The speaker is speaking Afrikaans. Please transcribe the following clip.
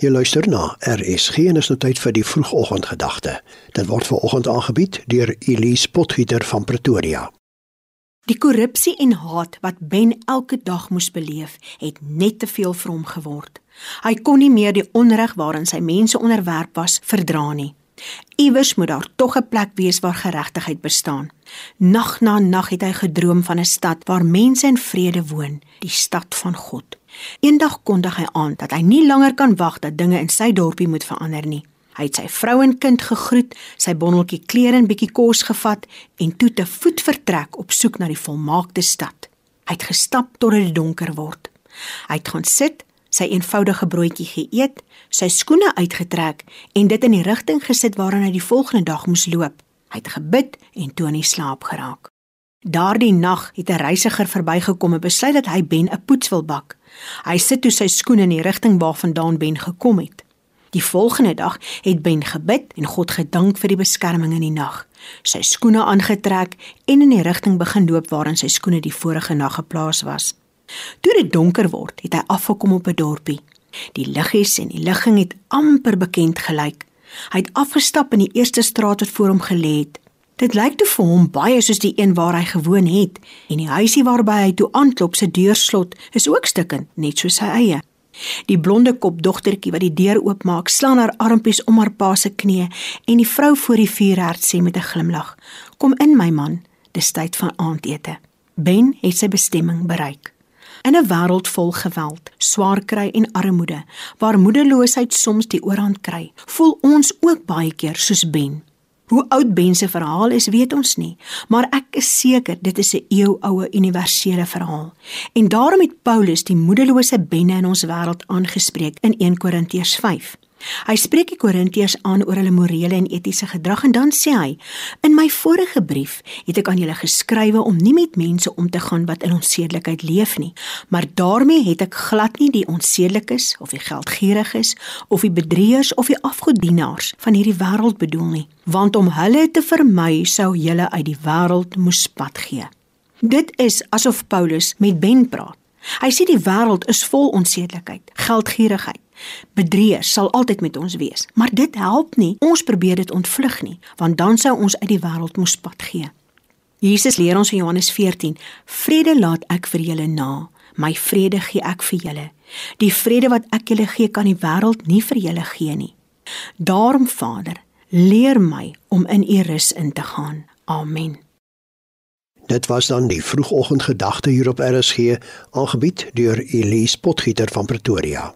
Jy luister na RSG en is nou tyd vir die vroegoggendgedagte. Dit word veraloggend aangebied deur Elise Potgieter van Pretoria. Die korrupsie en haat wat Ben elke dag moes beleef, het net te veel vir hom geword. Hy kon nie meer die onreg waarin sy mense onderwerp was verdra nie. Iewers moet daar tog 'n plek wees waar geregtigheid bestaan. Nag na nag het hy gedroom van 'n stad waar mense in vrede woon, die stad van God. Eendag kondig hy aan dat hy nie langer kan wag dat dinge in sy dorpie moet verander nie. Hy het sy vrou en kind gegroet, sy bondeltjie klere en bietjie kos gevat en toe te voet vertrek op soek na die volmaakte stad. Hy het gestap tot dit donker word. Hy het gaan sit, sy eenvoudige broodjie geëet, sy skoene uitgetrek en dit in die rigting gesit waarna hy die volgende dag moes loop. Hy het gebid en toe in slaap geraak. Daardie nag het 'n reisiger verbygekom en besluit dat hy Ben 'n poets wil bak. Hy sit toe sy skoene in die rigting waarvandaan Ben gekom het. Die volgende dag het Ben gebid en God gedank vir die beskerming in die nag. Sy skoene aangetrek en in die rigting begin loop waarin sy skoene die vorige nag geplaas was. Toe dit donker word, het hy afgekom op 'n dorpie. Die liggies en die ligging het amper bekend gelyk. Hy het afgestap in die eerste straat wat voor hom gelê het. Dit lyk toe vir hom baie soos die een waar hy gewoon het en die huisie waarby hy toe aanklop se deurslot is ook stukkend net soos sy eie. Die blonde kop dogtertjie wat die deur oopmaak, slaan haar armpies om haar pa se knie en die vrou voor die vuurherd sê met 'n glimlag: "Kom in my man, dis tyd van aandete." Ben het sy bestemming bereik. In 'n wêreld vol geweld, swaar kry en armoede, waar moedeloosheid soms die oorhand kry, voel ons ook baie keer soos Ben. Hoe oud Ben se verhaal is, weet ons nie, maar ek is seker dit is 'n eeuoue universele verhaal. En daarom het Paulus die moedelose benne in ons wêreld aangespreek in 1 Korintiërs 5. Hy spreek die Korintiërs aan oor hulle morele en etiese gedrag en dan sê hy: "In my vorige brief het ek aan julle geskrywe om nie met mense om te gaan wat in onsedelikheid leef nie, maar daarmee het ek glad nie die onsedelikes of die geldgieriges of die bedrieërs of die afgodienaars van hierdie wêreld bedoel nie, want om hulle te vermy sou julle uit die wêreld moes pad gee." Dit is asof Paulus met Ben praat. Hy sê die wêreld is vol onsedelikheid, geldgierigheid. Bedrieërs sal altyd met ons wees, maar dit help nie. Ons probeer dit ontvlug nie, want dan sou ons uit die wêreld moes pad gee. Jesus leer ons in Johannes 14: "Vrede laat ek vir julle na, my vrede gee ek vir julle. Die vrede wat ek julle gee, kan die wêreld nie vir julle gee nie. Daarom Vader, leer my om in U rus in te gaan. Amen." Dit was dan die vroegoggendgedagte hier op RSG, aangebied deur Elise Potgieter van Pretoria.